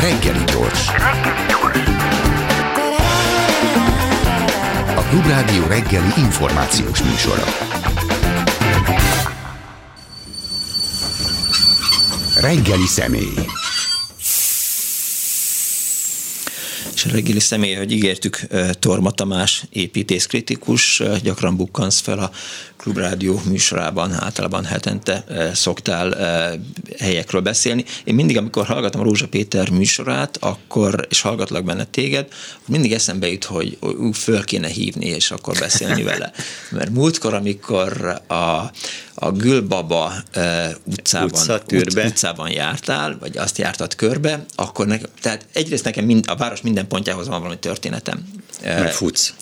Reggeli gyors. A Klubrádió reggeli információs műsora. Reggeli személy. És a reggeli személy, hogy ígértük, Torma Tamás építészkritikus, gyakran bukkansz fel a Klubrádió műsorában, általában hetente szoktál helyekről beszélni. Én mindig, amikor hallgatom Rózsa Péter műsorát, akkor, és hallgatlak benne téged, mindig eszembe jut, hogy föl kéne hívni, és akkor beszélni vele. Mert múltkor, amikor a, a Gülbaba utcában, Utca, ut, utcában jártál, vagy azt jártad körbe, akkor ne, tehát egyrészt nekem mind, a város minden pontjához van valami történetem. Meg futsz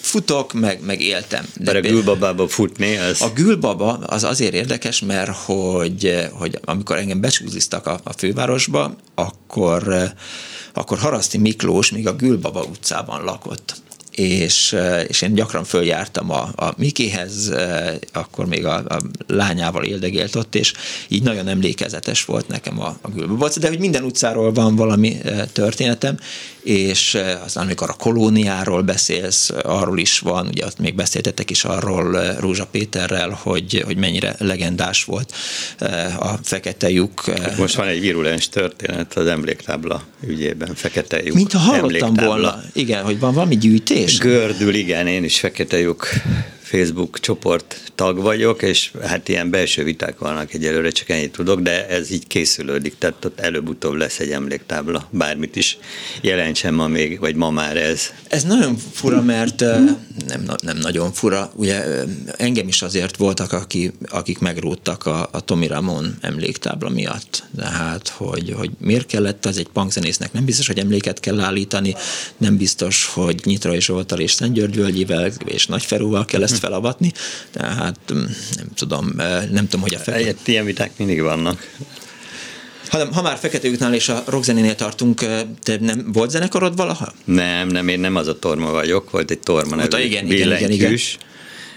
futok, meg, meg éltem. De a gülbabába futni, az... A gülbaba az azért érdekes, mert hogy, hogy amikor engem becsúziztak a, a fővárosba, akkor, akkor Haraszti Miklós még a Gülbaba utcában lakott és, és én gyakran följártam a, a Mikihez, akkor még a, a lányával éldegélt ott, és így nagyon emlékezetes volt nekem a, a Gülbabac, de hogy minden utcáról van valami történetem, és aztán amikor a kolóniáról beszélsz, arról is van, ugye ott még beszéltetek is arról Rózsa Péterrel, hogy, hogy mennyire legendás volt a Fekete lyuk. Most van egy virulens történet az emléktábla ügyében, Fekete lyuk Mint ha hallottam volna, igen, hogy van valami gyűjtés. Gördül, igen, én is Fekete lyuk Facebook csoport tag vagyok, és hát ilyen belső viták vannak egyelőre, csak ennyit tudok, de ez így készülődik, tehát ott előbb-utóbb lesz egy emléktábla, bármit is jelentsen ma még, vagy ma már ez. Ez nagyon fura, mert nem, nem nagyon fura, ugye engem is azért voltak, akik, akik megróttak a, a Tomi Ramon emléktábla miatt, tehát hogy, hogy miért kellett az egy punkzenésznek, nem biztos, hogy emléket kell állítani, nem biztos, hogy Nyitrai Zsoltal és Szent György Völgyivel és Nagyferúval kell ezt felavatni, tehát mm, nem tudom, nem tudom, hogy a fekete... Ilyen viták mindig vannak. Ha, ha már Fekete Ütnál és a rockzenénél tartunk, te nem volt zenekarod valaha? Nem, nem, én nem az a torma vagyok, volt egy torma nevű igen, igen, igen, igen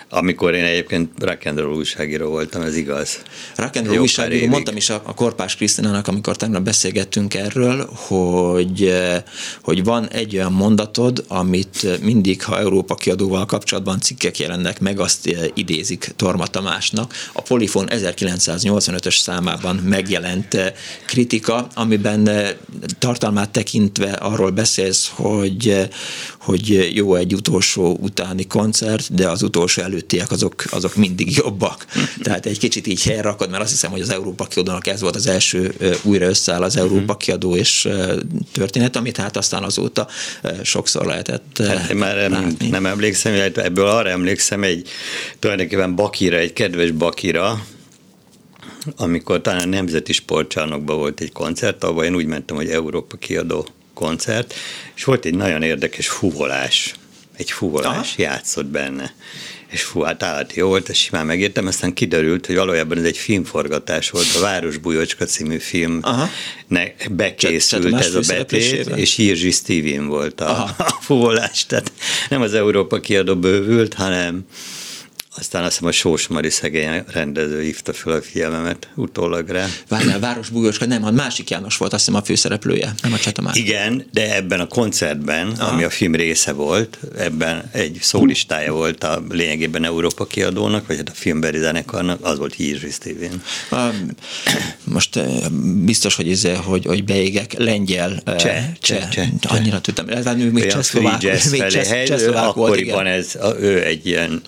amikor én egyébként rock and roll újságíró voltam, ez igaz. Rock and roll újságíró, mondtam is a, a Korpás Krisztinának, amikor tegnap beszélgettünk erről, hogy, eh, hogy van egy olyan mondatod, amit mindig, ha Európa kiadóval kapcsolatban cikkek jelennek meg, azt eh, idézik Torma Tamásnak. A Polifon 1985-ös számában megjelent eh, kritika, amiben tartalmát tekintve arról beszélsz, hogy, hogy jó egy utolsó utáni koncert, de az utolsó előttiek azok, azok mindig jobbak. Tehát egy kicsit így helyre rakod, mert azt hiszem, hogy az Európa kiadónak ez volt az első újra összeáll az Európa mhm. kiadó és történet, amit hát aztán azóta sokszor lehetett hát én már nem, nem emlékszem, ebből arra emlékszem egy tulajdonképpen Bakira, egy kedves Bakira, amikor talán a Nemzeti Sportcsarnokban volt egy koncert, ahol én úgy mentem, hogy Európa kiadó koncert, és volt egy nagyon érdekes fuvolás, egy fuvolás Aha. játszott benne. És fú, hát állati jó volt, ezt simán megértem, aztán kiderült, hogy valójában ez egy filmforgatás volt, a Város Bujocska című film ne, bekészült ez a betét, és Hirzsi Steven volt a, a fuvolás, tehát nem az Európa kiadó bővült, hanem aztán azt hiszem a Sós Mari szegény rendező hívta fel a figyelmemet utólag rá. Várjál, Város Bugóska, nem, a másik János volt azt hiszem a főszereplője, nem a Csatamár. Igen, de ebben a koncertben, Aha. ami a film része volt, ebben egy szólistája volt a lényegében Európa kiadónak, vagy hát a filmbeli zenekarnak, az volt Hírzsi Steven. Most biztos, hogy, ez, hogy, hogy beégek lengyel, cseh, cseh, cseh, annyira tudtam, még csehszlovák, még csehszlovák volt, Akkoriban ez, ő egy ilyen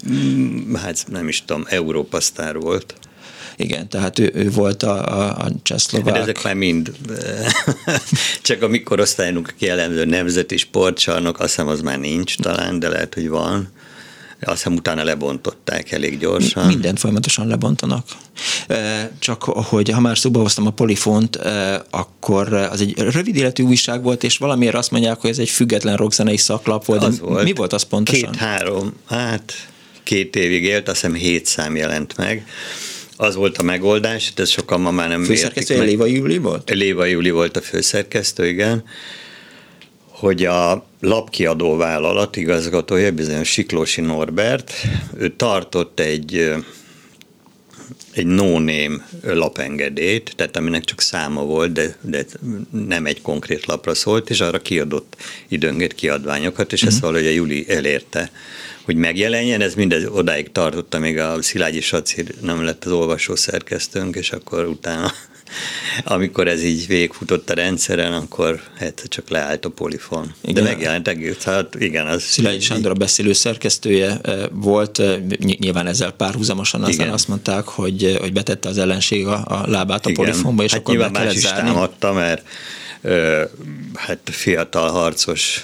hát nem is tudom, Európa sztár volt. Igen, tehát ő, ő volt a, a, a csehszlovák. Hát ezek már mind, csak a mi korosztályunk jellemző nemzeti sportcsarnok, azt hiszem az már nincs talán, de lehet, hogy van. Azt hiszem utána lebontották elég gyorsan. Mindent folyamatosan lebontanak. Csak hogy ha már szóba hoztam a polifont, akkor az egy rövid életű újság volt, és valamiért azt mondják, hogy ez egy független rockzenei szaklap volt. Az volt. Mi volt az pontosan? Két-három, hát két évig élt, azt hiszem hét szám jelent meg. Az volt a megoldás, ez sokan ma már nem Főszerkesztő értik Léva Júli volt? Léva Júli volt a főszerkesztő, igen hogy a lapkiadó vállalat igazgatója, bizonyos Siklósi Norbert, ő tartott egy egy no-name lapengedélyt, tehát aminek csak száma volt, de, de nem egy konkrét lapra szólt, és arra kiadott időnként kiadványokat, és mm-hmm. ezt valahogy a Juli elérte, hogy megjelenjen, ez mindez odáig tartotta, még a Szilágyi Saci nem lett az olvasó szerkesztőnk, és akkor utána amikor ez így végfutott a rendszeren, akkor hát csak leállt a polifon. Igen. De megjelent egész, hát igen. Az Szilágyi Sándor a beszélő szerkesztője eh, volt, eh, nyilván ezzel párhuzamosan aztán igen. azt mondták, hogy, eh, hogy betette az ellenség a, a lábát a igen. polifonba, és hát akkor nyilván más is támadta, mert ö, hát fiatal harcos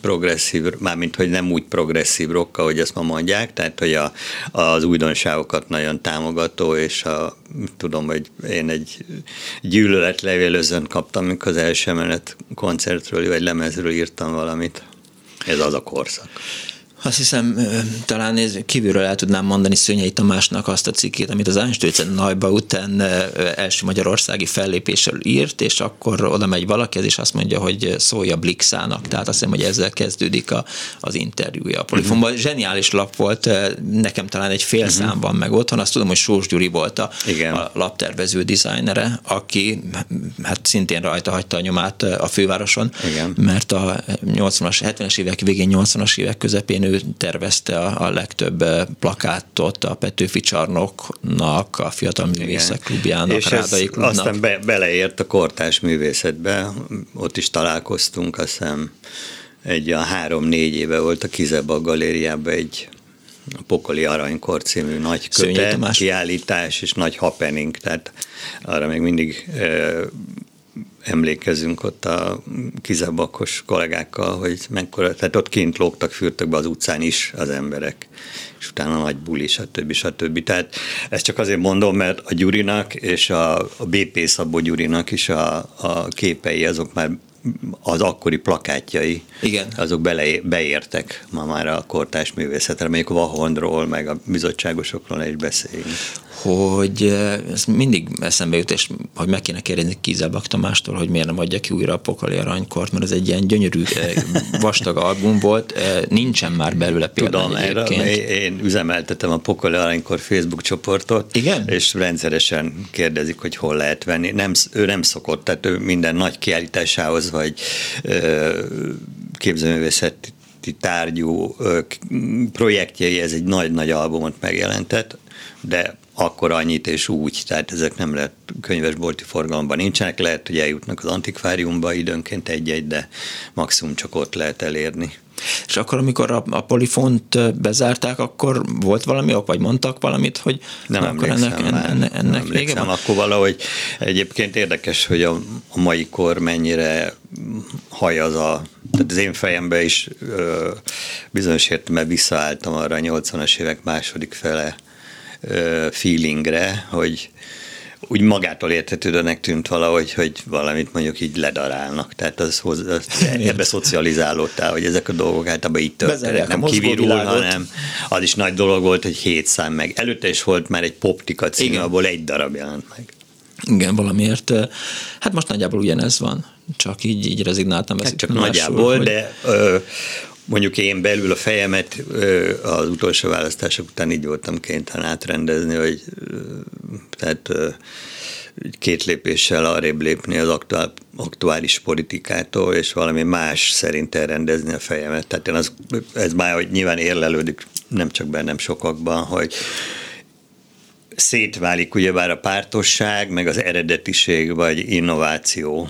progresszív, mármint hogy nem úgy progresszív rock, ahogy ezt ma mondják, tehát hogy a, az újdonságokat nagyon támogató, és a, tudom, hogy én egy gyűlöletlevélözön kaptam, amikor az első menet koncertről vagy lemezről írtam valamit. Ez az a korszak. Azt hiszem, talán kívülről el tudnám mondani Szönyei Tamásnak azt a cikkét, amit az Einstürzen Najba után első magyarországi fellépésről írt, és akkor oda megy valaki, és azt mondja, hogy szólja Blixának. Tehát azt hiszem, hogy ezzel kezdődik a, az interjúja a Polifonban. Uh-huh. Zseniális lap volt, nekem talán egy fél uh-huh. szám van meg otthon, azt tudom, hogy Sós Gyuri volt a, a laptervező dizájnere, aki hát szintén rajta hagyta a nyomát a fővároson, Igen. mert a 80-as, 70-es évek végén, 80-as évek közepén ő tervezte a, a legtöbb plakátot a Petőfi Csarnoknak, a Fiatal Művészek Klubjának, És Rádai Klubnak. aztán be, beleért a kortás művészetbe, ott is találkoztunk, azt hiszem egy a három-négy éve volt a Kizebag galériában egy a Pokoli Aranykor című nagy kötet, kiállítás és nagy happening, tehát arra még mindig emlékezünk ott a kizabakos kollégákkal, hogy mekkora, tehát ott kint lógtak, fürtök be az utcán is az emberek, és utána nagy buli, stb. stb. Tehát ezt csak azért mondom, mert a Gyurinak és a, a BP Szabó Gyurinak is a, a képei, azok már az akkori plakátjai, Igen. azok bele, beértek ma már a kortás művészetre, mondjuk Vahondról, meg a bizottságosokról is beszéljünk hogy eh, ez mindig eszembe jut, és hogy meg kéne kérdezni Kizelbak Tamástól, hogy miért nem adja ki újra a Pokoli Aranykort, mert ez egy ilyen gyönyörű, eh, vastag album volt, eh, nincsen már belőle például Tudom, egyébként. én üzemeltetem a Pokoli Aranykor Facebook csoportot, Igen? és rendszeresen kérdezik, hogy hol lehet venni. Nem, ő nem szokott, tehát ő minden nagy kiállításához, vagy képzőművészeti tárgyú projektjei, ez egy nagy-nagy albumot megjelentett, de akkor annyit és úgy, tehát ezek nem lehet könyvesbolti forgalomban nincsenek, lehet, hogy eljutnak az antikváriumba időnként egy-egy, de maximum csak ott lehet elérni. És akkor, amikor a, a polifont bezárták, akkor volt valami ok, vagy mondtak valamit, hogy nem na, akkor ennek, már, ennek, nem vége van? Akkor valahogy egyébként érdekes, hogy a, a mai kor mennyire haj az a, tehát az én fejembe is ö, bizonyos értelemben visszaálltam arra a 80-as évek második fele feelingre, hogy úgy magától értetődőnek tűnt valahogy, hogy valamit mondjuk így ledarálnak. Tehát az, az ebbe szocializálódtál, hogy ezek a dolgok általában így történnek, nem kivirul, hanem az is nagy dolog volt, hogy hét szám meg. Előtte is volt már egy poptika cím, Igen. abból egy darab jelent meg. Igen, valamiért. Hát most nagyjából ugyanez van, csak így, így rezignáltam. Hát csak nagyjából, hogy... de ö, mondjuk én belül a fejemet az utolsó választások után így voltam kénytelen átrendezni, hogy tehát két lépéssel arrébb lépni az aktuál, aktuális politikától, és valami más szerint elrendezni a fejemet. Tehát én az, ez már hogy nyilván érlelődik, nem csak bennem sokakban, hogy szétválik ugyebár a pártosság, meg az eredetiség, vagy innováció.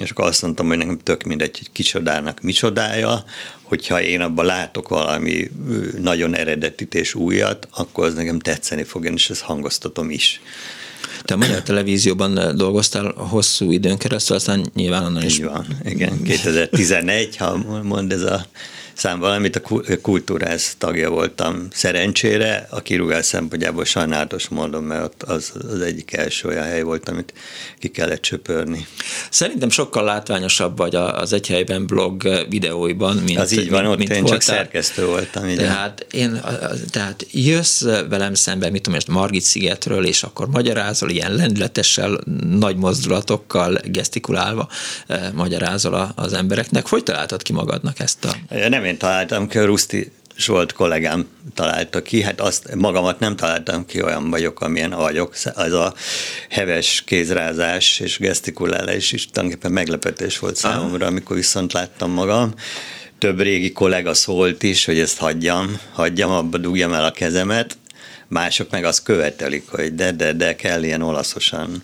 És akkor azt mondtam, hogy nekem tök mindegy, hogy kicsodának micsodája, hogyha én abban látok valami nagyon eredetit és újat, akkor az nekem tetszeni fog, és ezt hangoztatom is. Te a Magyar Televízióban dolgoztál hosszú időn keresztül, aztán nyilván onnan is. Így van, igen. 2011, ha mond ez a szám valamit, a kultúrász tagja voltam szerencsére, a kirúgás szempontjából sajnálatos módon, mert az, az egyik első olyan hely volt, amit ki kellett csöpörni. Szerintem sokkal látványosabb vagy az egy helyben blog videóiban, mint Az így van, mint, ott mint én voltál. csak szerkesztő voltam. Ide. Tehát, én, tehát jössz velem szembe, mit tudom, ezt Margit szigetről, és akkor magyarázol, ilyen lendületessel, nagy mozdulatokkal, gesztikulálva magyarázol az embereknek. Hogy találtad ki magadnak ezt a... Nem én találtam ki, a Ruszti és volt kollégám találta ki, hát azt magamat nem találtam ki, olyan vagyok, amilyen vagyok. Az a heves kézrázás és gesztikulálás is tulajdonképpen meglepetés volt számomra, amikor viszont láttam magam. Több régi kollega szólt is, hogy ezt hagyjam, hagyjam, abba dugjam el a kezemet, mások meg azt követelik, hogy de, de, de kell ilyen olaszosan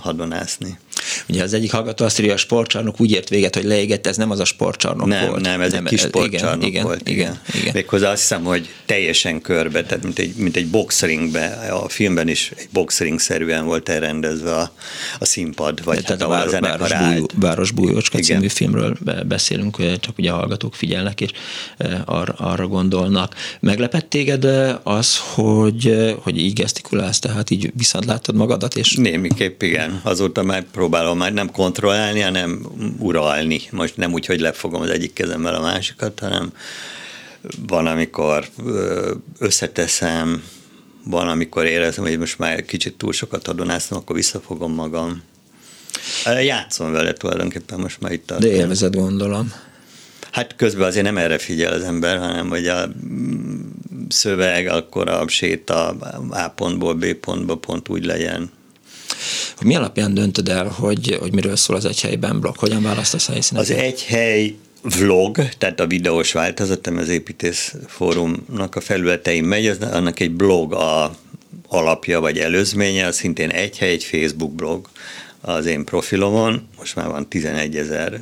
hadonászni. Ugye az egyik hallgató azt írja, a sportcsarnok úgy ért véget, hogy leégett, ez nem az a sportcsarnok nem, volt. Nem, ez nem, egy kis sportcsarnok igen, volt. Igen, igen. igen. Méghozzá azt hiszem, hogy teljesen körbe, tehát mint egy, mint egy boxringbe, a filmben is egy boxring-szerűen volt elrendezve a, a színpad, vagy tehát hát, a, város, a zenekar város, bújó, város Bújócska című filmről beszélünk, csak ugye a hallgatók figyelnek, és arra, arra gondolnak. Meglepett téged az, hogy, hogy így gesztikulálsz, tehát így viszont láttad magadat? És... Némiképp igen. Azóta már próbálom már nem kontrollálni, hanem uralni. Most nem úgy, hogy lefogom az egyik kezemmel a másikat, hanem van, amikor összeteszem, van, amikor érezem, hogy most már kicsit túl sokat adonáztam, akkor visszafogom magam. Játszom vele tulajdonképpen most már itt. De élvezed gondolom. Hát közben azért nem erre figyel az ember, hanem hogy a szöveg, akkor a séta A pontból B pontba pont úgy legyen, hogy mi alapján döntöd el, hogy, hogy miről szól az egy helyben blog? Hogyan választasz a helyszíneket? Az egy hely vlog, tehát a videós változat, az építész fórumnak a felületein megy, az, annak egy blog a alapja vagy előzménye, az szintén egy hely, egy Facebook blog az én profilomon, most már van 11 ezer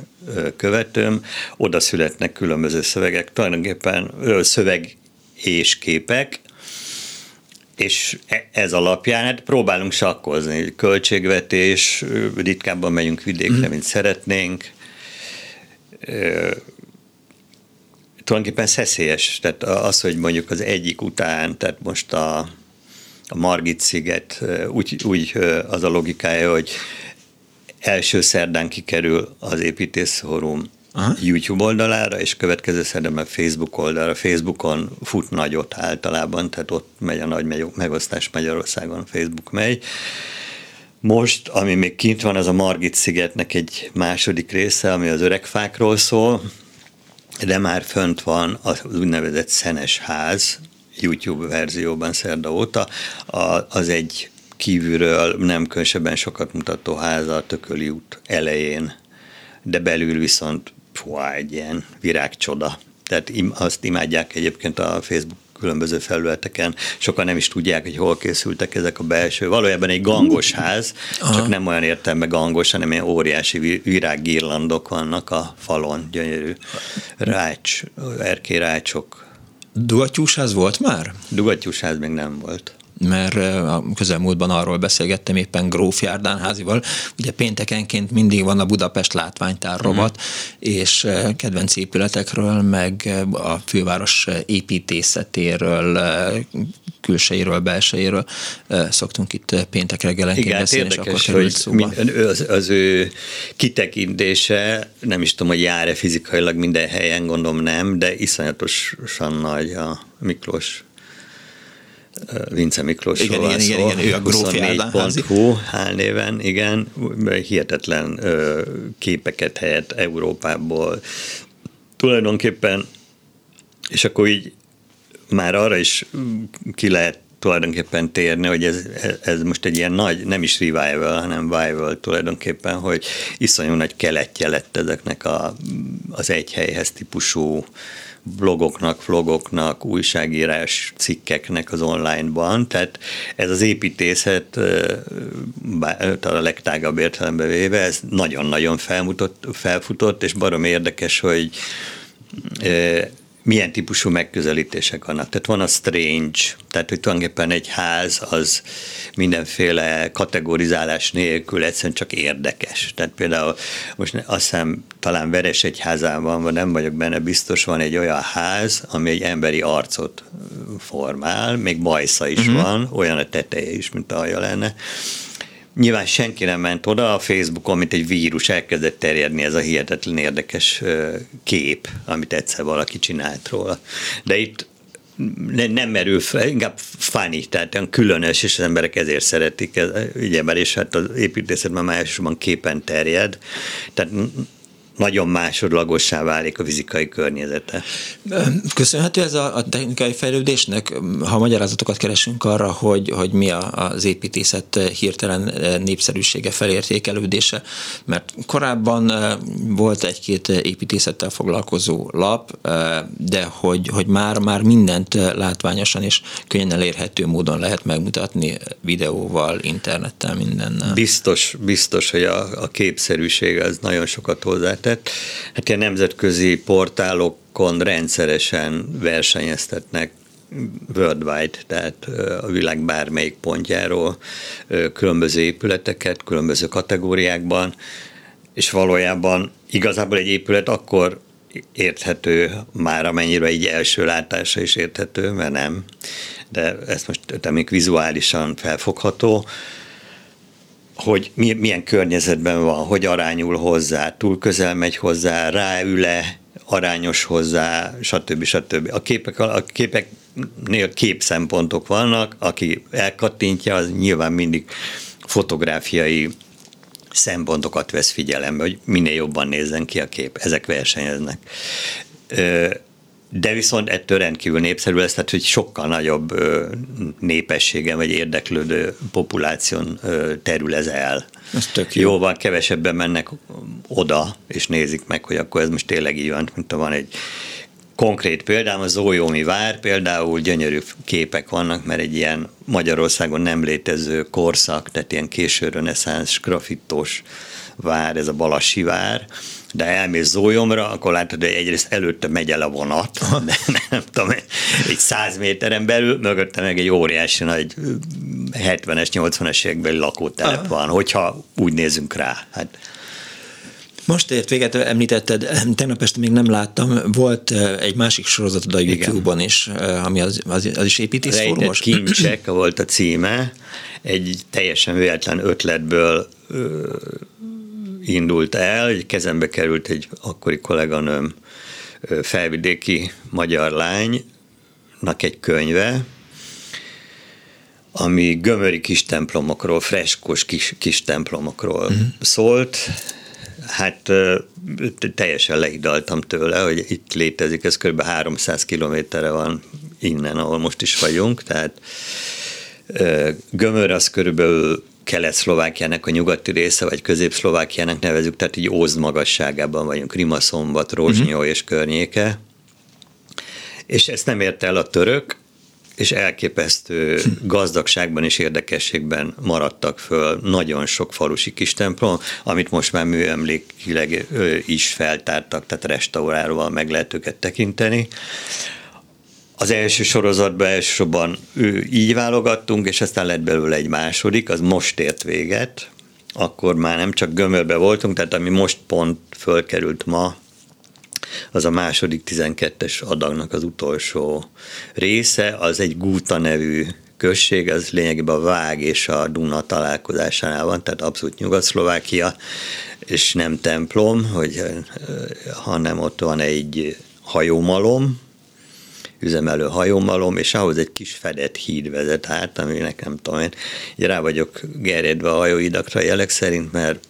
követőm, oda születnek különböző szövegek, tulajdonképpen szöveg és képek, és e, ez alapján hát próbálunk sakkozni. Költségvetés, ritkábban megyünk vidékre, mm. mint szeretnénk. E, tulajdonképpen szeszélyes. Tehát az, hogy mondjuk az egyik után, tehát most a, a Margit sziget, úgy, úgy az a logikája, hogy első szerdán kikerül az építészforum Aha. YouTube oldalára, és következő szerdán meg Facebook oldalra. Facebookon fut nagyot általában, tehát ott megy a nagy megosztás Magyarországon, Facebook megy. Most, ami még kint van, az a Margit szigetnek egy második része, ami az öregfákról szól, de már fönt van az úgynevezett Szenes ház, YouTube verzióban szerda óta. Az egy kívülről nem különösebben sokat mutató háza a Tököli út elején, de belül viszont Puha, egy ilyen virágcsoda. Tehát azt imádják egyébként a Facebook különböző felületeken. Sokan nem is tudják, hogy hol készültek ezek a belső. Valójában egy gangos ház, Aha. csak nem olyan értelme gangos, hanem ilyen óriási virággirlandok vannak a falon, gyönyörű rács, erkérácsok. Dugattyús ház volt már? Dugattyús ház még nem volt mert a közelmúltban arról beszélgettem éppen Gróf Járdán házival, ugye péntekenként mindig van a Budapest látványtár mhm. rovat, mm. és kedvenc épületekről, meg a főváros építészetéről, külsejéről, belsejéről szoktunk itt péntek reggelenként Igen, beszélni, és akkor hogy szóba. Az, az ő kitekintése, nem is tudom, hogy jár-e fizikailag minden helyen, gondolom nem, de iszonyatosan nagy a Miklós Vince Miklós igen, igen, igen, igen, ő a 24.hu álnéven, igen, hihetetlen képeket helyett Európából. Tulajdonképpen, és akkor így már arra is ki lehet tulajdonképpen térni, hogy ez, ez most egy ilyen nagy, nem is revival, hanem vival tulajdonképpen, hogy iszonyú nagy keletje lett ezeknek a, az egy helyhez típusú blogoknak, vlogoknak, újságírás cikkeknek az onlineban, tehát ez az építészet a legtágabb értelembe véve, ez nagyon-nagyon felmutott, felfutott, és barom érdekes, hogy milyen típusú megközelítések vannak. Tehát van a strange, tehát hogy tulajdonképpen egy ház az mindenféle kategorizálás nélkül egyszerűen csak érdekes. Tehát például most azt hiszem talán Veres egy házában van, nem vagyok benne biztos, van egy olyan ház, ami egy emberi arcot formál, még bajsza is uh-huh. van, olyan a teteje is, mint alja lenne, Nyilván senki nem ment oda, a Facebookon, mint egy vírus elkezdett terjedni ez a hihetetlen érdekes kép, amit egyszer valaki csinált róla. De itt nem merül fel, inkább funny, tehát olyan különös, és az emberek ezért szeretik, ugyebár, és hát az építészetben már elsősorban képen terjed, tehát nagyon másodlagossá válik a fizikai környezete. Köszönhető ez a, a technikai fejlődésnek? Ha magyarázatokat keresünk arra, hogy, hogy mi a, az építészet hirtelen népszerűsége, felértékelődése, mert korábban volt egy-két építészettel foglalkozó lap, de hogy, hogy már, már mindent látványosan és könnyen elérhető módon lehet megmutatni videóval, internettel, mindennel. Biztos, biztos, hogy a, a képszerűség az nagyon sokat hozzátett. Hát ilyen nemzetközi portálokon rendszeresen versenyeztetnek worldwide, tehát a világ bármelyik pontjáról különböző épületeket, különböző kategóriákban, és valójában igazából egy épület akkor érthető már, amennyire egy első látása is érthető, mert nem, de ezt most még vizuálisan felfogható, hogy milyen környezetben van, hogy arányul hozzá, túl közel megy hozzá, ráül-e, arányos hozzá, stb. stb. A képek, a képeknél képszempontok vannak, aki elkattintja, az nyilván mindig fotográfiai szempontokat vesz figyelembe, hogy minél jobban nézzen ki a kép. Ezek versenyeznek. De viszont ettől rendkívül népszerű lesz, tehát hogy sokkal nagyobb népességen vagy érdeklődő populáción terül ez el. Ez tök jó. Jóval kevesebben mennek oda, és nézik meg, hogy akkor ez most tényleg így van, mint van egy konkrét példám, az Ójómi vár például gyönyörű képek vannak, mert egy ilyen Magyarországon nem létező korszak, tehát ilyen késő reneszánsz grafittós vár, ez a Balassi vár, de elmész Zólyomra, akkor látod, hogy egyrészt előtte megy el a vonat, de nem tudom, egy száz méteren belül, mögötte meg egy óriási nagy 70-es, 80-es évekbeli lakótelep van, hogyha úgy nézünk rá. Hát most ért véget, említetted, tegnap este még nem láttam, volt egy másik sorozatod a YouTube-on is, ami az, az, az is építészfórumos? kincsek volt a címe, egy teljesen véletlen ötletből ö, indult el, egy kezembe került egy akkori kolléganőm felvidéki magyar lánynak egy könyve, ami gömöri kis templomokról, freskos kis, kis templomokról uh-huh. szólt, Hát teljesen lehidaltam tőle, hogy itt létezik, ez kb. 300 kilométerre van innen, ahol most is vagyunk, tehát Gömör az körülbelül Kelet-Szlovákiának a nyugati része, vagy Közép-Szlovákiának nevezük, tehát így Ózd magasságában vagyunk, Rimaszombat, Rózsnyó uh-huh. és környéke. És ezt nem érte el a török, és elképesztő gazdagságban és érdekességben maradtak föl nagyon sok falusi kis templom, amit most már műemlékileg is feltártak, tehát restaurálva meg lehet őket tekinteni. Az első sorozatban elsősorban így válogattunk, és aztán lett belőle egy második, az most ért véget, akkor már nem csak gömörbe voltunk, tehát ami most pont fölkerült ma, az a második 12-es adagnak az utolsó része, az egy Gúta nevű község, az lényegében a Vág és a Duna találkozásánál van, tehát abszolút Nyugat-Szlovákia, és nem templom, hogy, hanem ott van egy hajómalom, üzemelő hajómalom, és ahhoz egy kis fedett híd vezet át, aminek nem tudom én, rá vagyok gerjedve a hajóidakra jelek szerint, mert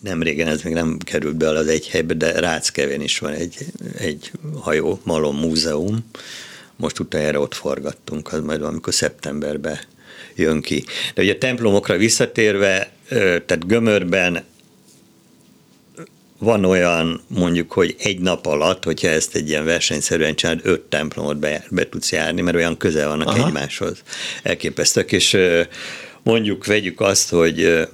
nem régen ez még nem került be az egy helybe, de Ráckevén is van egy, egy hajó malom múzeum. Most utána ott forgattunk, az majd valamikor szeptemberben jön ki. De ugye a templomokra visszatérve, tehát Gömörben van olyan, mondjuk, hogy egy nap alatt, hogyha ezt egy ilyen versenyszerűen csinálod, öt templomot be, be tudsz járni, mert olyan közel vannak Aha. egymáshoz. Elképesztők, és mondjuk vegyük azt, hogy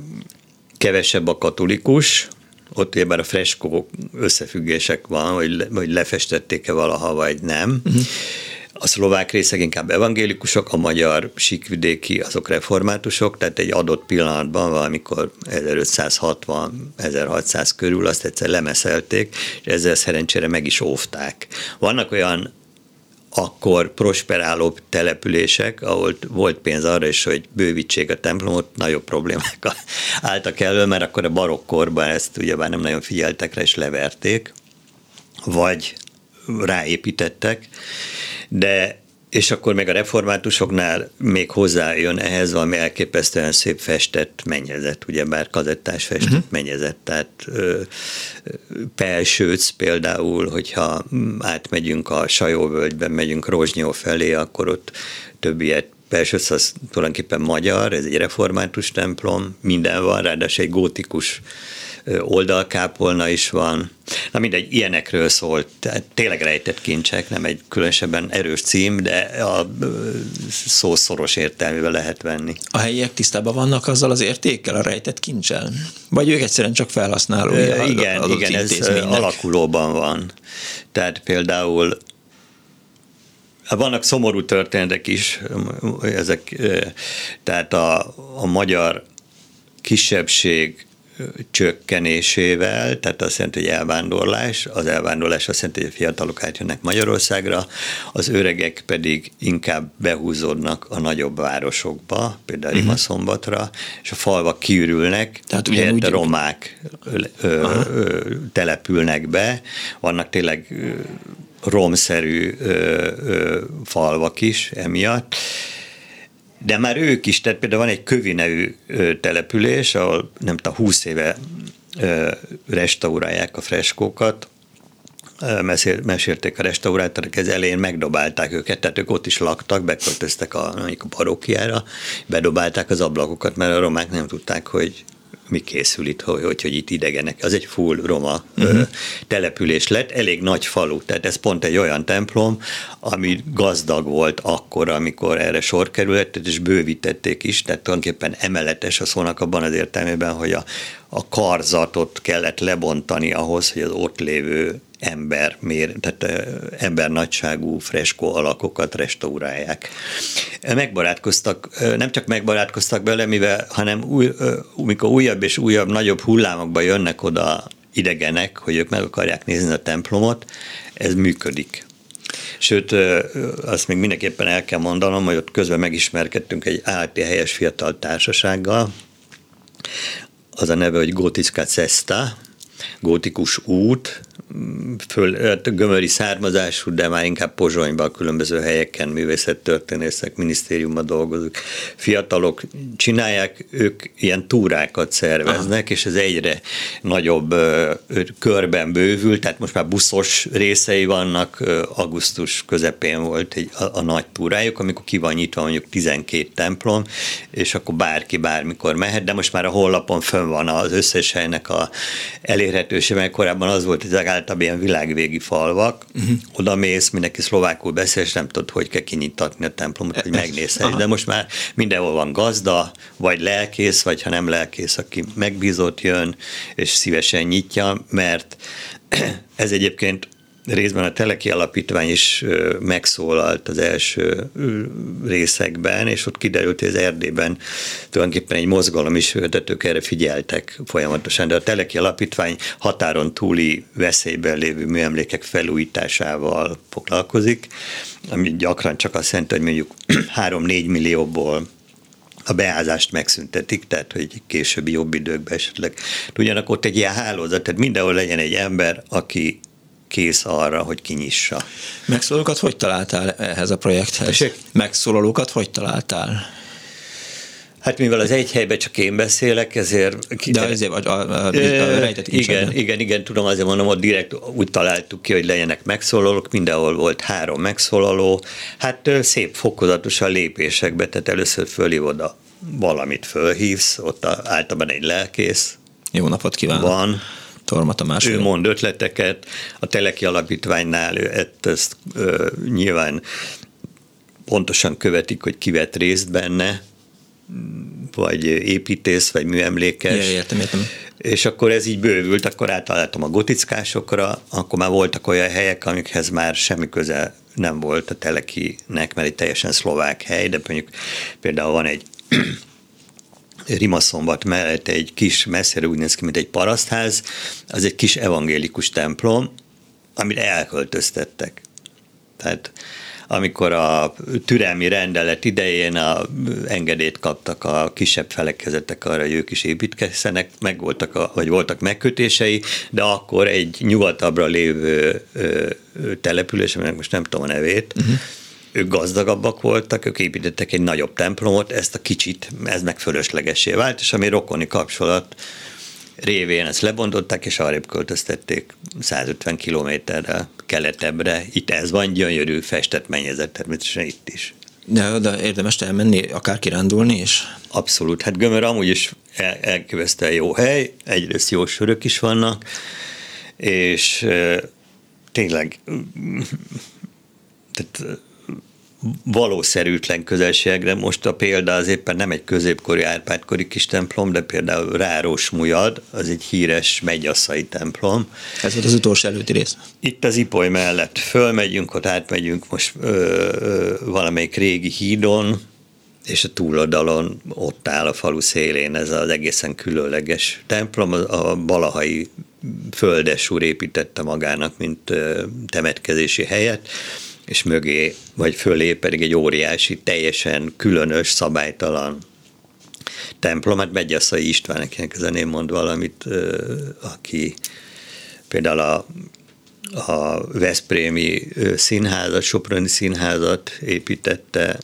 kevesebb a katolikus, ott ugye a freskó összefüggések van, hogy, hogy lefestették-e valaha, vagy nem. Uh-huh. A szlovák részek inkább evangélikusok, a magyar síkvidéki azok reformátusok, tehát egy adott pillanatban valamikor 1560-1600 körül azt egyszer lemeszelték, és ezzel szerencsére meg is óvták. Vannak olyan akkor prosperáló települések, ahol volt pénz arra is, hogy bővítsék a templomot, nagyobb problémák álltak elő, mert akkor a barokkorban ezt ugyebár nem nagyon figyeltek rá, és leverték, vagy ráépítettek, de és akkor még a reformátusoknál még hozzájön ehhez valami elképesztően szép festett mennyezet, ugye bár kazettás festett uh-huh. mennyezet, tehát ö, Pelsőc például, hogyha átmegyünk a Sajóvölgyben, megyünk Rozsnyó felé, akkor ott több ilyet Pelsőc az tulajdonképpen magyar, ez egy református templom, minden van, ráadásul egy gótikus oldalkápolna is van. Na mindegy, ilyenekről szólt, tehát tényleg rejtett kincsek, nem egy különösebben erős cím, de a szó szoros értelmével lehet venni. A helyiek tisztában vannak azzal az értékkel, a rejtett kincsel? Vagy ők egyszerűen csak felhasználói? Igen, igen, ez alakulóban van. Tehát például vannak szomorú történetek is, ezek, tehát a, a magyar kisebbség csökkenésével, tehát azt jelenti, hogy elvándorlás, az elvándorlás azt jelenti, hogy a fiatalok átjönnek Magyarországra, az öregek pedig inkább behúzódnak a nagyobb városokba, például uh-huh. Rimaszombatra, és a falvak kiürülnek, tehát ugyanúgy a romák ö, ö, települnek be, vannak tényleg romszerű ö, ö, falvak is emiatt, de már ők is, tehát például van egy Kövi nevű település, ahol nem tudom, 20 éve restaurálják a freskókat, mesélték a restaurátorok, ez elején megdobálták őket, tehát ők ott is laktak, beköltöztek a, a barókiára, bedobálták az ablakokat, mert a romák nem tudták, hogy mi készül itt, hogy, hogy, hogy itt idegenek. Az egy full roma uh-huh. település lett, elég nagy falu, tehát ez pont egy olyan templom, ami gazdag volt akkor, amikor erre sor került, és bővítették is, tehát tulajdonképpen emeletes a szónak abban az értelmében, hogy a, a karzatot kellett lebontani ahhoz, hogy az ott lévő ember, mér, tehát ember nagyságú freskó alakokat restaurálják. Megbarátkoztak, nem csak megbarátkoztak bele, mivel, hanem új, mikor újabb és újabb, nagyobb hullámokba jönnek oda idegenek, hogy ők meg akarják nézni a templomot, ez működik. Sőt, azt még mindenképpen el kell mondanom, hogy ott közben megismerkedtünk egy állati helyes fiatal társasággal, az a neve, hogy Gotiska Cesta, gótikus út, föl, gömöri származású, de már inkább Pozsonyban a különböző helyeken művészettörténészek, minisztériumban dolgozók, fiatalok csinálják, ők ilyen túrákat szerveznek, Aha. és ez egyre nagyobb ö, körben bővül, tehát most már buszos részei vannak, augusztus közepén volt egy, a, a nagy túrájuk, amikor ki van nyitva mondjuk 12 templom, és akkor bárki bármikor mehet, de most már a honlapon fönn van az összes helynek a elérhetőség, mert korábban az volt, hogy általában ilyen világvégi falvak, uh-huh. oda mész, mindenki szlovákul beszél, és nem tudod, hogy kell kinyitatni a templomot, hogy megnézhess. De most már mindenhol van gazda, vagy lelkész, vagy ha nem lelkész, aki megbízott jön, és szívesen nyitja, mert ez egyébként részben a Teleki Alapítvány is megszólalt az első részekben, és ott kiderült, hogy az Erdélyben tulajdonképpen egy mozgalom is, tehát ők erre figyeltek folyamatosan, de a Teleki Alapítvány határon túli veszélyben lévő műemlékek felújításával foglalkozik, ami gyakran csak azt jelenti, hogy mondjuk 3-4 millióból a beázást megszüntetik, tehát hogy későbbi jobb időkben esetleg tudjanak. Ott egy ilyen hálózat, tehát mindenhol legyen egy ember, aki kész arra, hogy kinyissa. Megszólalókat hogy találtál ehhez a projekthez? Tessék? Megszólalókat hogy találtál? Hát mivel az egy helyben csak én beszélek, ezért... De azért vagy a, a, a rejtett Igen, igen, igen, tudom, azért mondom, hogy direkt úgy találtuk ki, hogy legyenek megszólalók, mindenhol volt három megszólaló, hát szép fokozatosan lépésekbe, tehát először fölhívod a valamit fölhívsz, ott általában egy lelkész. Jó napot kívánok! Van, Torma Tamás. Ő mond ötleteket, a Teleki Alapítványnál ő ezt, ezt ö, nyilván pontosan követik, hogy ki vett részt benne, vagy építész, vagy műemlékes. Ja, értem, értem. És akkor ez így bővült, akkor átaláltam a gotickásokra, akkor már voltak olyan helyek, amikhez már semmi köze nem volt a telekinek, mert egy teljesen szlovák hely, de mondjuk például van egy Rimaszombat mellett egy kis, messzire úgy néz ki, mint egy parasztház, az egy kis evangélikus templom, amit elköltöztettek. Tehát amikor a türelmi rendelet idején a engedélyt kaptak a kisebb felekezetek arra, hogy ők is építkezzenek, meg voltak, a, vagy voltak megkötései, de akkor egy nyugatabbra lévő ö, település, aminek most nem tudom a nevét, uh-huh ők gazdagabbak voltak, ők építettek egy nagyobb templomot, ezt a kicsit, ez meg fölöslegesé vált, és ami rokoni kapcsolat révén ezt lebontották, és arrébb költöztették 150 kilométerre keletebbre. Itt ez van, gyönyörű festett mennyezet természetesen itt is. De, de érdemes elmenni, akár kirándulni is? Abszolút. Hát Gömör amúgy is el, jó hely, egyrészt jó sörök is vannak, és tényleg tehát valószerűtlen közelségre. Most a példa az éppen nem egy középkori árpádkori kis templom, de például Ráros Mujad, az egy híres megyaszai templom. Ez volt az utolsó előtti rész. Itt az Ipoly mellett fölmegyünk, ott átmegyünk most ö, ö, valamelyik régi hídon, és a túloldalon ott áll a falu szélén ez az egészen különleges templom, a balahai földes úr építette magának, mint temetkezési helyet, és mögé, vagy fölé pedig egy óriási, teljesen különös, szabálytalan templom. Hát Megyaszai István, akinek ezen én mond valamit, aki például a, a Veszprémi színházat, Soproni színházat építette,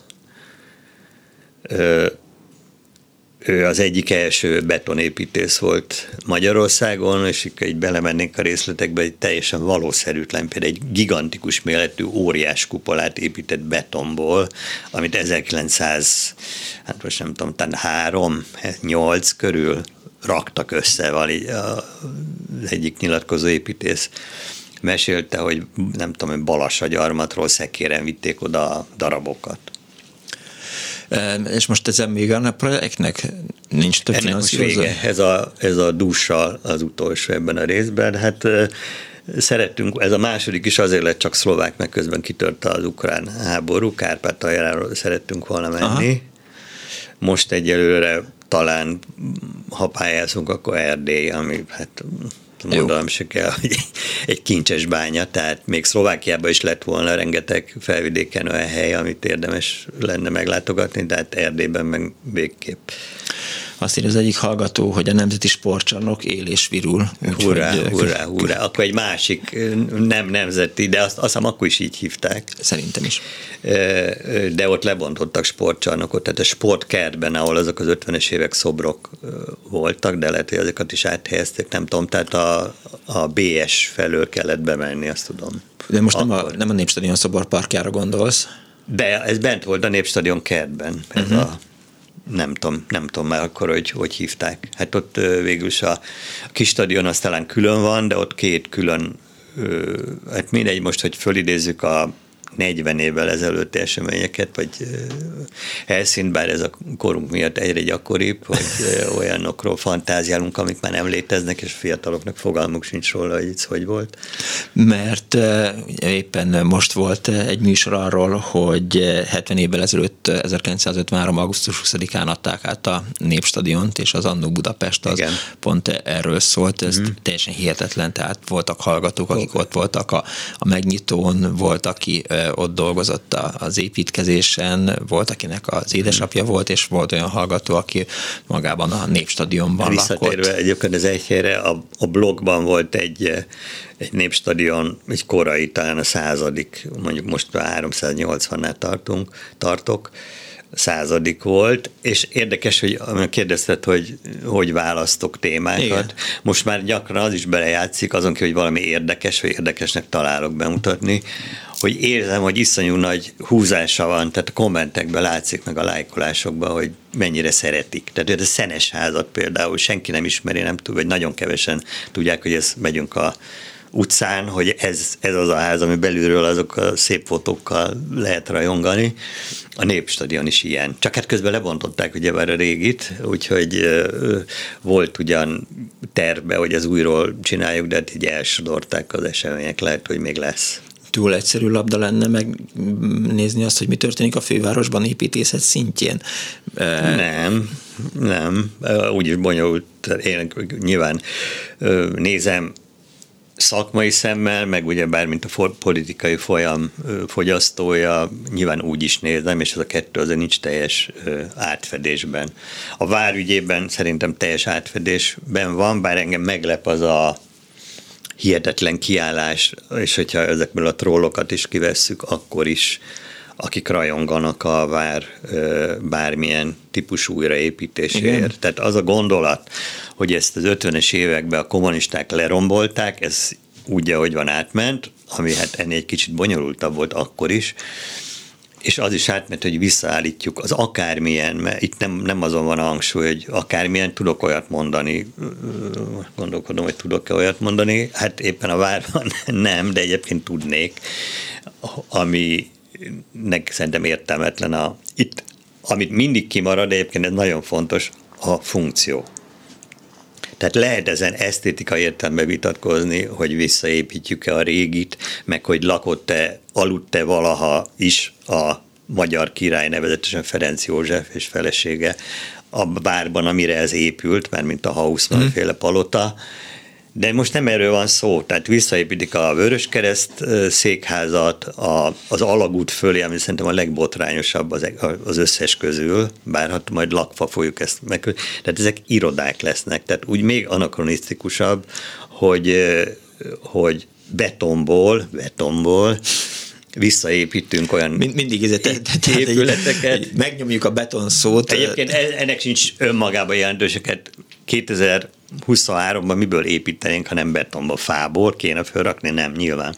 ő az egyik első betonépítész volt Magyarországon, és egy belemennénk a részletekbe, egy teljesen valószerűtlen, például egy gigantikus méretű óriás kupolát épített betonból, amit 1900, hát most nem tudom, talán 3, 8 körül raktak össze, vagy az egyik nyilatkozó építész mesélte, hogy nem tudom, hogy Balassa gyarmatról szekéren vitték oda a darabokat. És most ezen még a projektnek nincs több Ennek vége. Ez a, ez a dussal az utolsó ebben a részben. Hát szerettünk, ez a második is azért lett csak szlovák, mert közben kitört az ukrán háború, Kárpátaljáról szerettünk volna menni. Aha. Most egyelőre talán, ha pályázunk, akkor Erdély, ami hát mondanom se kell, hogy egy kincses bánya, tehát még Szlovákiában is lett volna rengeteg felvidéken olyan hely, amit érdemes lenne meglátogatni, de hát Erdélyben meg végképp. Azt írja az egyik hallgató, hogy a Nemzeti Sportcsarnok él és virul. Hurrá, hogy, hurrá, hurrá. Akkor egy másik, nem nemzeti, de azt, azt hiszem akkor is így hívták. Szerintem is. De ott lebontottak sportcsarnokot, tehát a sportkertben, ahol azok az 50-es évek szobrok voltak, de lehet, hogy azokat is áthelyezték, nem tudom, tehát a, a BS felől kellett bemenni, azt tudom. De most nem a, nem a Népstadion szoborparkjára gondolsz? De ez bent volt a Népstadion kertben, ez uh-huh. a nem tudom, nem tudom már akkor, hogy hogy hívták. Hát ott végül is a, kis stadion az talán külön van, de ott két külön, hát mindegy most, hogy fölidézzük a 40 évvel ezelőtti eseményeket, vagy helyszínt, bár ez a korunk miatt egyre gyakoribb, hogy olyanokról fantáziálunk, amik már nem léteznek, és a fiataloknak fogalmuk sincs róla, hogy ez hogy volt. Mert éppen most volt egy műsor arról, hogy 70 évvel ezelőtt, 1953. augusztus 20-án adták át a Népstadiont, és az Annó Budapest az Igen. pont erről szólt, ez mm. teljesen hihetetlen, tehát voltak hallgatók, akik okay. ott voltak a, a megnyitón, volt, aki ott dolgozott az építkezésen, volt, akinek az édesapja hmm. volt, és volt olyan hallgató, aki magában a Népstadionban Visszatérve lakott. egyébként az egy helyre, a, a blogban volt egy, egy Népstadion, egy korai, talán a századik, mondjuk most a 380-nál tartunk, tartok, századik volt, és érdekes, hogy kérdezted, hogy hogy választok témákat. Igen. Most már gyakran az is belejátszik, azon ki, hogy valami érdekes, vagy érdekesnek találok bemutatni, hogy érzem, hogy iszonyú nagy húzása van, tehát a kommentekben látszik meg a lájkolásokban, hogy mennyire szeretik. Tehát a szenes házat például senki nem ismeri, nem tud, vagy nagyon kevesen tudják, hogy ez megyünk a utcán, hogy ez, ez az a ház, ami belülről azok a szép fotókkal lehet rajongani. A Népstadion is ilyen. Csak hát közben lebontották ugye már a régit, úgyhogy volt ugyan terve, hogy ez újról csináljuk, de hát így elsodorták az események, lehet, hogy még lesz túl egyszerű labda lenne megnézni azt, hogy mi történik a fővárosban építészet szintjén. Nem, nem. Úgy is bonyolult. Én nyilván nézem szakmai szemmel, meg ugye bár mint a politikai folyam fogyasztója, nyilván úgy is nézem, és ez a kettő azért nincs teljes átfedésben. A várügyében szerintem teljes átfedésben van, bár engem meglep az a hihetetlen kiállás, és hogyha ezekből a trollokat is kivesszük, akkor is akik rajonganak a vár bármilyen típusú újraépítéséért. Igen. Tehát az a gondolat, hogy ezt az 50-es években a kommunisták lerombolták, ez úgy, ahogy van átment, ami hát ennél egy kicsit bonyolultabb volt akkor is, és az is átment, hogy visszaállítjuk az akármilyen, mert itt nem, nem azon van a hangsúly, hogy akármilyen tudok olyat mondani, gondolkodom, hogy tudok-e olyat mondani, hát éppen a várban nem, de egyébként tudnék, ami nek szerintem értelmetlen a, itt, amit mindig kimarad, de egyébként ez nagyon fontos, a funkció. Tehát lehet ezen esztétika értelme vitatkozni, hogy visszaépítjük-e a régit, meg hogy lakott-e, aludt-e valaha is a magyar király, nevezetesen Ferenc József és felesége a bárban, amire ez épült, mert mint a Hausmann mm. féle palota, de most nem erről van szó, tehát visszaépítik a Vöröskereszt székházat, a, az alagút fölé, ami szerintem a legbotrányosabb az, az összes közül, bár hát majd lakva fogjuk ezt meg. Tehát ezek irodák lesznek, tehát úgy még anakronisztikusabb, hogy, hogy betonból, betonból visszaépítünk olyan Mind, mindig ez épületeket. Megnyomjuk a beton szót. Egyébként ennek sincs önmagában jelentőséget. 2023-ban miből építenénk, ha nem betonba, fából kéne felrakni? Nem, nyilván.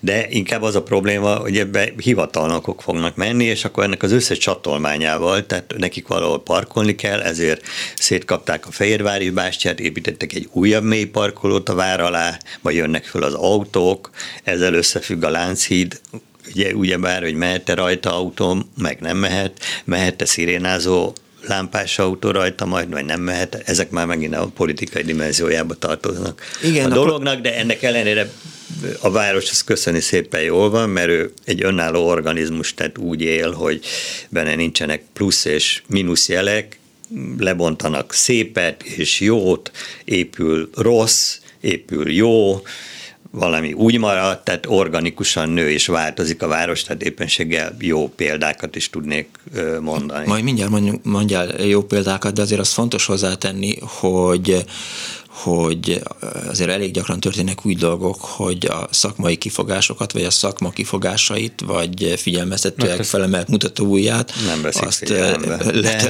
De inkább az a probléma, hogy ebbe hivatalnokok fognak menni, és akkor ennek az összes csatolmányával, tehát nekik valahol parkolni kell, ezért szétkapták a Fehérvári bástyát, építettek egy újabb mély parkolót a vár alá, vagy jönnek föl az autók, ezzel összefügg a Lánchíd, ugye, ugyebár, hogy mehet-e rajta autó, meg nem mehet, mehet-e szirénázó lámpás autó rajta majd, vagy nem mehet, ezek már megint a politikai dimenziójába tartoznak. Igen, a dolognak, de ennek ellenére a város az köszöni szépen jól van, mert ő egy önálló organizmus, tehát úgy él, hogy benne nincsenek plusz és mínusz jelek, lebontanak szépet és jót, épül rossz, épül jó, valami úgy marad, tehát organikusan nő és változik a város, tehát éppenséggel jó példákat is tudnék mondani. Majd mindjárt mondjál jó példákat, de azért az fontos hozzátenni, hogy hogy azért elég gyakran történnek úgy dolgok, hogy a szakmai kifogásokat, vagy a szakma kifogásait, vagy figyelmeztetőek felemelt mutató ujját, nem azt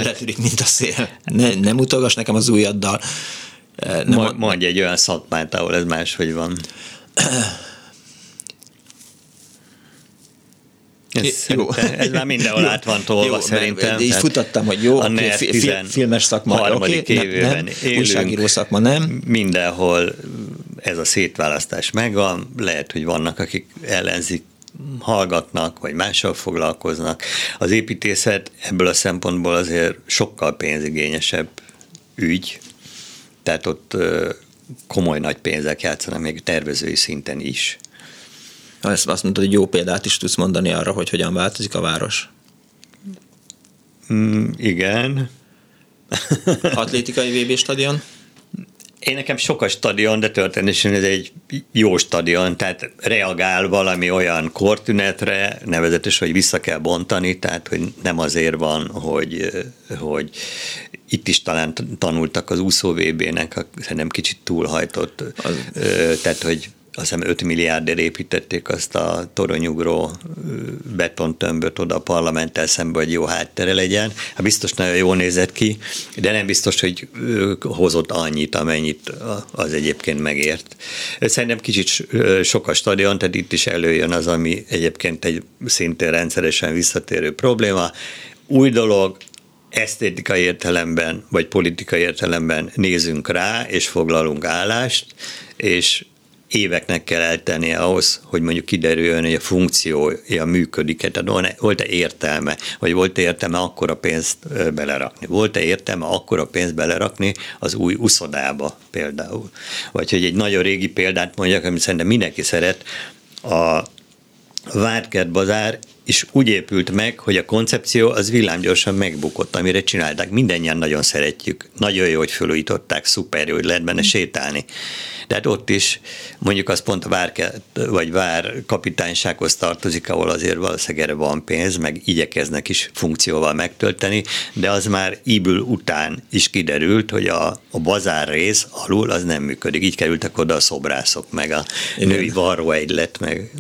letülik, mint a szél. Ne, nem utogass nekem az ujjaddal. Nem, Mondj egy olyan szakmát, ahol ez máshogy van. Ez, jó. ez már mindenhol át van tolva jó, szerintem. Így futattam, hogy jó, a okay, fi, filmes szakma, harmadik okay, évben nem, élünk, újságíró szakma nem. Mindenhol ez a szétválasztás megvan, lehet, hogy vannak, akik ellenzik hallgatnak, vagy mással foglalkoznak. Az építészet ebből a szempontból azért sokkal pénzigényesebb ügy, tehát ott komoly nagy pénzek játszanak, még tervezői szinten is. Ezt azt mondtad, hogy jó példát is tudsz mondani arra, hogy hogyan változik a város. Mm, igen. Atlétikai VB stadion? Én nekem sok a stadion, de történetesen ez egy jó stadion, tehát reagál valami olyan kortünetre, nevezetes, hogy vissza kell bontani, tehát hogy nem azért van, hogy, hogy itt is talán tanultak az úszó VB-nek, szerintem kicsit túlhajtott, az... tehát hogy azt hiszem 5 milliárdért építették azt a toronyugró betontömböt oda a parlamenttel szembe, hogy jó háttere legyen. Hát biztos nagyon jól nézett ki, de nem biztos, hogy hozott annyit, amennyit az egyébként megért. Szerintem kicsit sok a stadion, tehát itt is előjön az, ami egyébként egy szintén rendszeresen visszatérő probléma. Új dolog, esztétikai értelemben, vagy politikai értelemben nézünk rá, és foglalunk állást, és éveknek kell eltennie ahhoz, hogy mondjuk kiderüljön, hogy a funkciója működik, tehát volt-e értelme, vagy volt-e értelme akkor a pénzt belerakni, volt-e értelme akkor a pénzt belerakni az új uszodába például. Vagy hogy egy nagyon régi példát mondjak, amit szerintem mindenki szeret, a Várkert bazár és úgy épült meg, hogy a koncepció az villámgyorsan megbukott, amire csinálták. Mindennyien nagyon szeretjük. Nagyon jó, hogy felújították, szuper jó, hogy lehet benne sétálni. De hát ott is mondjuk az pont a vár, vagy vár kapitánysághoz tartozik, ahol azért valószínűleg erre van pénz, meg igyekeznek is funkcióval megtölteni, de az már íbül után is kiderült, hogy a, a bazár rész alul az nem működik. Így kerültek oda a szobrászok, meg a Igen. női varróegylet, meg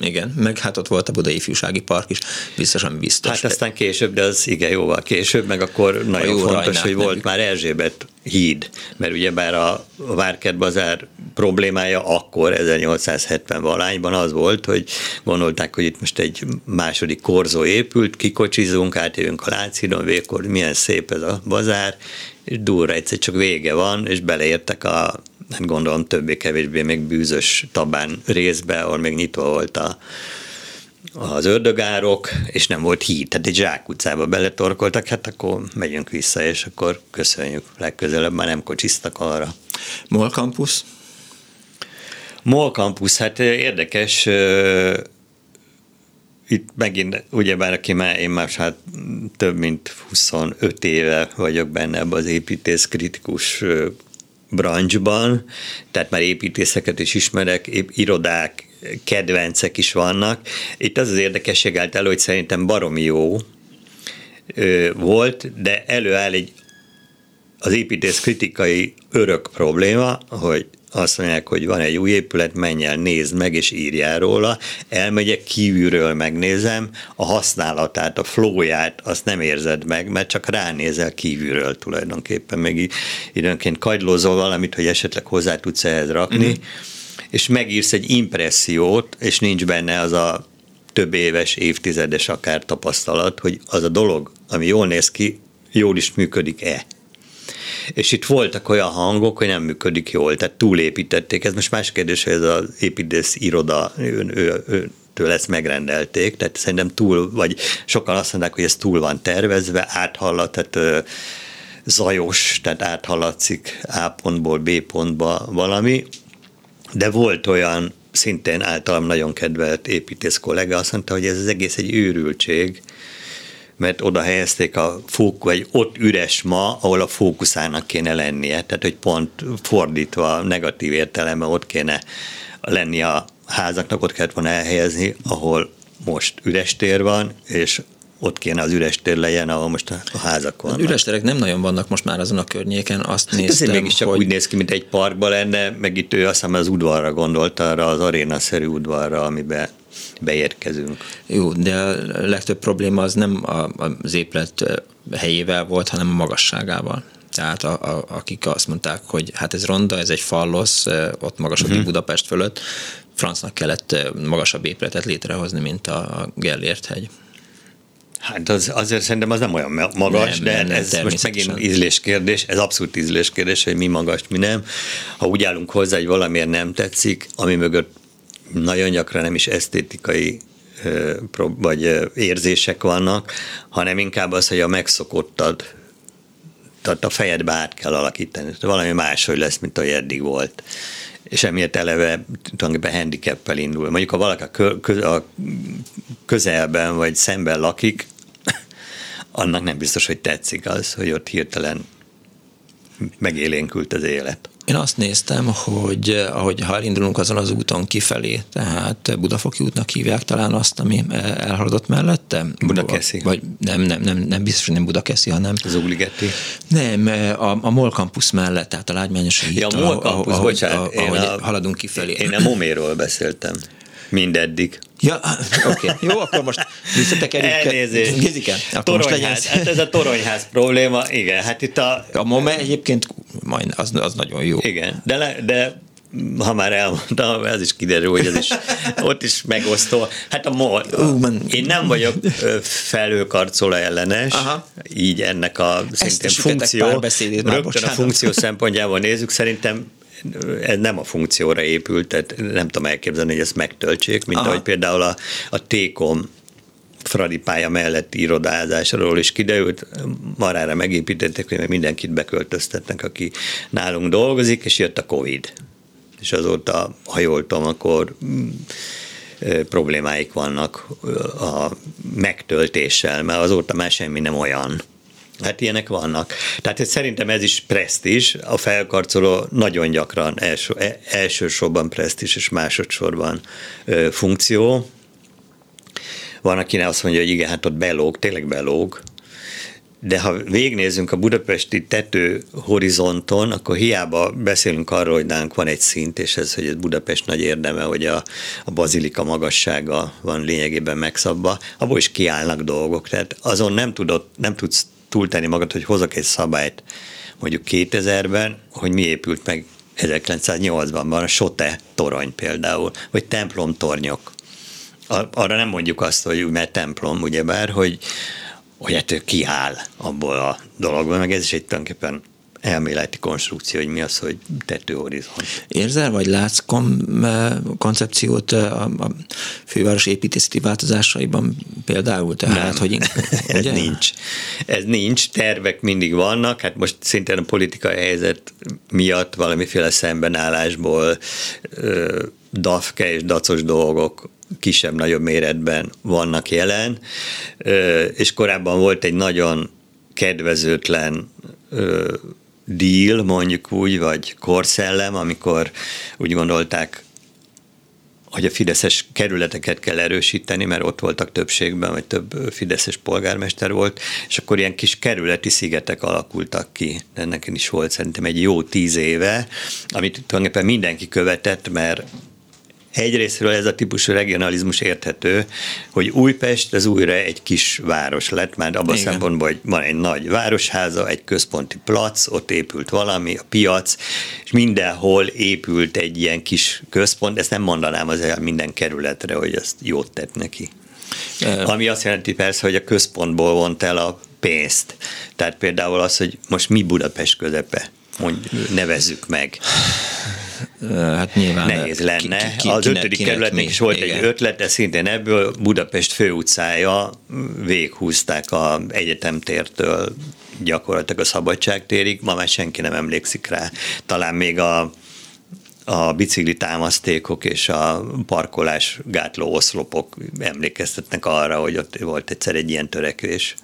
Igen, meg hát ott volt a Budai Ifjúsági Park is, biztosan biztos. Hát aztán később, de az igen, jóval később, meg akkor nagyon fontos, Rajnát hogy volt nevük. már Erzsébet híd, mert ugye bár a Várkert Bazár problémája akkor 1870 valányban az volt, hogy gondolták, hogy itt most egy második korzó épült, kikocsizunk, átjövünk a Lánchídon, végkor milyen szép ez a bazár, és durra egyszer csak vége van, és beleértek a hát gondolom többé-kevésbé még bűzös tabán részbe, ahol még nyitva volt a, az ördögárok, és nem volt híd, tehát egy zsákutcába beletorkoltak, hát akkor megyünk vissza, és akkor köszönjük, legközelebb már nem kocsiztak arra. MOL Campus? MOL Campus, hát érdekes, itt megint, ugyebár aki már, én már hát több mint 25 éve vagyok benne ebben az építész kritikus branchban, tehát már építészeket is ismerek, irodák, kedvencek is vannak. Itt az az érdekesség állt elő, hogy szerintem baromi jó volt, de előáll egy az építész kritikai örök probléma, hogy azt mondják, hogy van egy új épület, menj el, nézd meg, és írjál róla. Elmegyek kívülről, megnézem, a használatát, a flóját, azt nem érzed meg, mert csak ránézel kívülről tulajdonképpen, meg időnként kagylózol valamit, hogy esetleg hozzá tudsz ehhez rakni, mm-hmm. és megírsz egy impressziót, és nincs benne az a több éves, évtizedes akár tapasztalat, hogy az a dolog, ami jól néz ki, jól is működik-e és itt voltak olyan hangok, hogy nem működik jól, tehát túlépítették. Ez most más kérdés, hogy ez az építész iroda, ő, ő, ő, ezt megrendelték, tehát szerintem túl, vagy sokan azt mondják, hogy ez túl van tervezve, áthallat, tehát zajos, tehát áthallatszik A pontból B pontba valami, de volt olyan szintén általam nagyon kedvelt építész kollega, azt mondta, hogy ez az egész egy őrültség, mert oda helyezték a fókusz, vagy ott üres ma, ahol a fókuszának kéne lennie, tehát hogy pont fordítva, negatív értelemben ott kéne lenni a házaknak, ott kellett volna elhelyezni, ahol most üres tér van, és ott kéne az üres tér legyen, ahol most a házak vannak. Az üres terek nem nagyon vannak most már azon a környéken, azt hát néztem, mégis csak hogy... úgy néz ki, mint egy parkba lenne, meg itt ő azt hiszem az udvarra gondolt, arra az arénaszerű udvarra, amiben beérkezünk. Jó, de a legtöbb probléma az nem az épület helyével volt, hanem a magasságával. Tehát a, a, akik azt mondták, hogy hát ez ronda, ez egy fallosz, ott magasodik uh-huh. Budapest fölött, francnak kellett magasabb épületet létrehozni, mint a Gellért hegy. Hát az, azért szerintem az nem olyan magas, nem, de nem, nem, ez most megint ízléskérdés, ez abszolút ízléskérdés, hogy mi magas, mi nem. Ha úgy állunk hozzá, hogy valamiért nem tetszik, ami mögött nagyon gyakran nem is esztétikai vagy érzések vannak, hanem inkább az, hogy a megszokottad, tehát a fejedbe át kell alakítani. Valami máshogy lesz, mint ahogy eddig volt. És emiatt eleve tulajdonképpen handicappel indul. Mondjuk, ha valaki a közelben vagy szemben lakik, annak nem biztos, hogy tetszik az, hogy ott hirtelen megélénkült az élet. Én azt néztem, hogy eh, ahogy ha elindulunk azon az úton kifelé, tehát Budafoki útnak hívják talán azt, ami eh, elhaladott mellette. Budakeszi. Vagy nem, nem, nem, nem biztos, hogy nem Budakeszi, hanem... Zugligetti. Nem, eh, a, a MOL campus mellett, tehát a Lágymányos híd. Ja, a MOL campus, ahogy, bocsánat. Ahogy, a, haladunk kifelé. Én a Moméról beszéltem. Mindeddig. Ja, oké. Okay. Jó, akkor most visszatekerjük. Elnézést. Gizike, akkor toronyház. Hát ez a toronyház probléma, igen. Hát itt a... A MOME egyébként majd az, az nagyon jó. Igen, de, le, de ha már elmondtam, ez is kiderül, hogy ez is ott is megosztó. Hát a MOL, én nem vagyok felőkarcola ellenes, Aha. így ennek a szintén funkció, rögtön a funkció szempontjából nézzük, szerintem ez nem a funkcióra épült, tehát nem tudom elképzelni, hogy ezt megtöltsék, mint Aha. ahogy például a, a Tékom Fradi pálya melletti irodázásról is kiderült, marára megépítették, hogy mindenkit beköltöztetnek, aki nálunk dolgozik, és jött a Covid. És azóta, ha jól tudom, akkor mm, problémáik vannak a megtöltéssel, mert azóta már semmi nem olyan. Hát ilyenek vannak. Tehát szerintem ez is presztis, a felkarcoló nagyon gyakran első, e, elsősorban presztis és másodszorban ö, funkció. Van, akinek azt mondja, hogy igen, hát ott belóg, tényleg belóg, de ha végnézzünk a budapesti tető horizonton, akkor hiába beszélünk arról, hogy nálunk van egy szint, és ez, hogy ez Budapest nagy érdeme, hogy a, a bazilika magassága van lényegében megszabva, abból is kiállnak dolgok. Tehát azon nem, tudod, nem tudsz túltenni magad, hogy hozok egy szabályt mondjuk 2000-ben, hogy mi épült meg 1980-ban, a Sote torony például, vagy templomtornyok. Arra nem mondjuk azt, hogy mert templom, ugyebár, hogy, hogy ettől kiáll abból a dologból, meg ez is egy tulajdonképpen elméleti konstrukció, hogy mi az, hogy tetőhorizont. Érzel, vagy látsz kom- koncepciót a, a főváros építészeti változásaiban például? Tehát, Nem. hogy ez nincs. Ez nincs, tervek mindig vannak, hát most szintén a politikai helyzet miatt valamiféle szembenállásból dafke és dacos dolgok kisebb-nagyobb méretben vannak jelen, és korábban volt egy nagyon kedvezőtlen deal, mondjuk úgy, vagy korszellem, amikor úgy gondolták, hogy a fideszes kerületeket kell erősíteni, mert ott voltak többségben, vagy több fideszes polgármester volt, és akkor ilyen kis kerületi szigetek alakultak ki. Ennek is volt szerintem egy jó tíz éve, amit tulajdonképpen mindenki követett, mert Egyrésztről ez a típusú regionalizmus érthető, hogy Újpest az újra egy kis város lett, már abban a szempontból, hogy van egy nagy városháza, egy központi plac, ott épült valami, a piac, és mindenhol épült egy ilyen kis központ, ezt nem mondanám az el minden kerületre, hogy ezt jót tett neki. Ami azt jelenti persze, hogy a központból vont el a pénzt. Tehát például az, hogy most mi Budapest közepe, mondjuk nevezzük meg hát nyilván nehéz lenne. Ki, ki, az ötödik kerületnek is volt igen. egy ötlete, szintén ebből Budapest főutcája véghúzták a egyetemtértől gyakorlatilag a szabadságtérig, ma már senki nem emlékszik rá. Talán még a a bicikli támasztékok és a parkolás gátló oszlopok emlékeztetnek arra, hogy ott volt egyszer egy ilyen törekvés.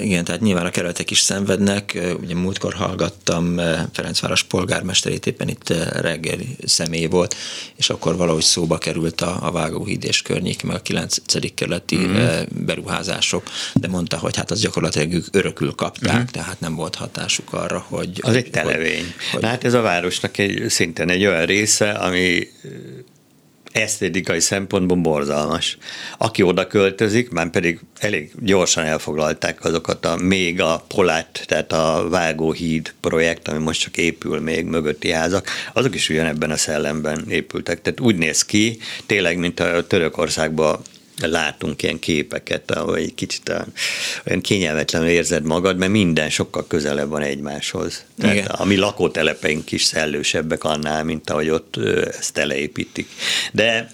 Igen, tehát nyilván a kerületek is szenvednek. Ugye múltkor hallgattam Ferencváros polgármesterét, éppen itt reggeli személy volt, és akkor valahogy szóba került a, a Vágóhíd és környék, meg a 9. kerületi mm. beruházások, de mondta, hogy hát az gyakorlatilag ők örökül kapták, mm. tehát nem volt hatásuk arra, hogy... Az egy televény. Hogy, hát ez a városnak egy, szinten egy olyan része, ami esztétikai szempontból borzalmas. Aki oda költözik, már pedig elég gyorsan elfoglalták azokat a még a Polát, tehát a Vágóhíd projekt, ami most csak épül még mögötti házak, azok is ugyanebben a szellemben épültek. Tehát úgy néz ki, tényleg, mint a Törökországban látunk ilyen képeket, ahol egy kicsit olyan kényelmetlenül érzed magad, mert minden sokkal közelebb van egymáshoz. Tehát Igen. a mi lakótelepeink is szellősebbek annál, mint ahogy ott ezt teleépítik. De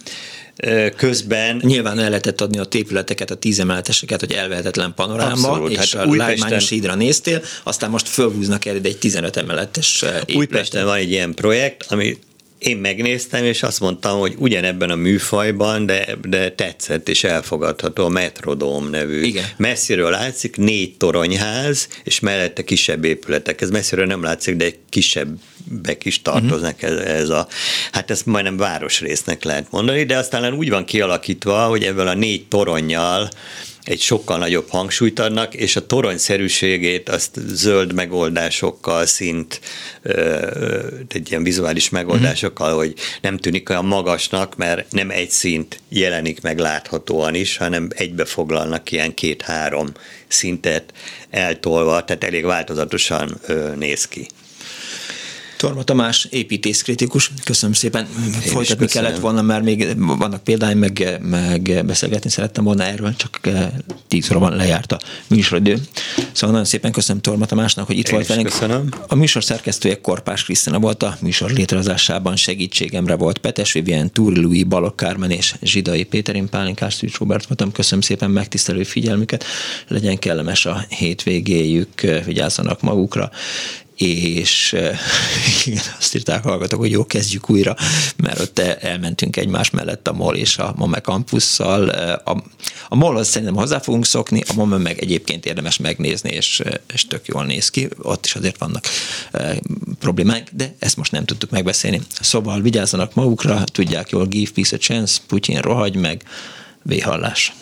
közben... Nyilván el lehetett adni a épületeket, a tízemeleteseket, hogy elvehetetlen panoráma, Abszolút, és hát a Lágymányos hídra néztél, aztán most fölhúznak el egy 15 emeletes épületet. Újpesten van egy ilyen projekt, ami én megnéztem, és azt mondtam, hogy ugyanebben a műfajban, de, de tetszett és elfogadható a Metrodóm nevű. Igen. Messziről látszik négy toronyház, és mellette kisebb épületek. Ez messziről nem látszik, de egy kisebbek is tartoznak uh-huh. ez, ez a, hát ezt majdnem városrésznek lehet mondani, de aztán úgy van kialakítva, hogy ebből a négy toronnyal egy sokkal nagyobb hangsúlyt adnak, és a toronyszerűségét azt zöld megoldásokkal, szint, egy ilyen vizuális megoldásokkal, mm. hogy nem tűnik olyan magasnak, mert nem egy szint jelenik meg láthatóan is, hanem egybefoglalnak ilyen két-három szintet eltolva, tehát elég változatosan néz ki. Torma Tamás, építészkritikus, köszönöm szépen. Én Folytatni kellett volna, mert még vannak példány, meg, meg beszélgetni szerettem volna erről, csak 10 óra van lejárt a műsoridő. Szóval nagyon szépen köszönöm Torma Tamásnak, hogy itt Én volt velünk. Köszönöm. A műsor szerkesztője Korpás Krisztina volt, a műsor létrehozásában segítségemre volt Petes Vivien, Túri Louis, Balok Kármen és Zsidai Péterin Pálinkás Szűcs Robert voltam. Köszönöm szépen megtisztelő figyelmüket, legyen kellemes a hétvégéjük, vigyázzanak magukra, és igen, azt írták hallgatók, hogy jó, kezdjük újra, mert ott elmentünk egymás mellett a MOL és a MOME kampusszal. A, a MOL-hoz szerintem hozzá fogunk szokni, a MOME meg egyébként érdemes megnézni, és, és tök jól néz ki. Ott is azért vannak problémák, de ezt most nem tudtuk megbeszélni. Szóval vigyázzanak magukra, tudják jól, give peace a chance, Putyin rohagy meg, véhallás.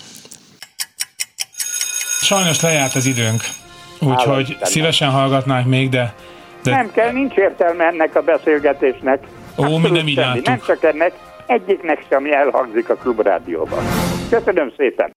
Sajnos lejárt az időnk. Úgyhogy szívesen hallgatnánk még, de, de... Nem kell, nincs értelme ennek a beszélgetésnek. Ó, mi nem így Nem csak ennek, egyiknek sem elhangzik a klubrádióban. Köszönöm szépen!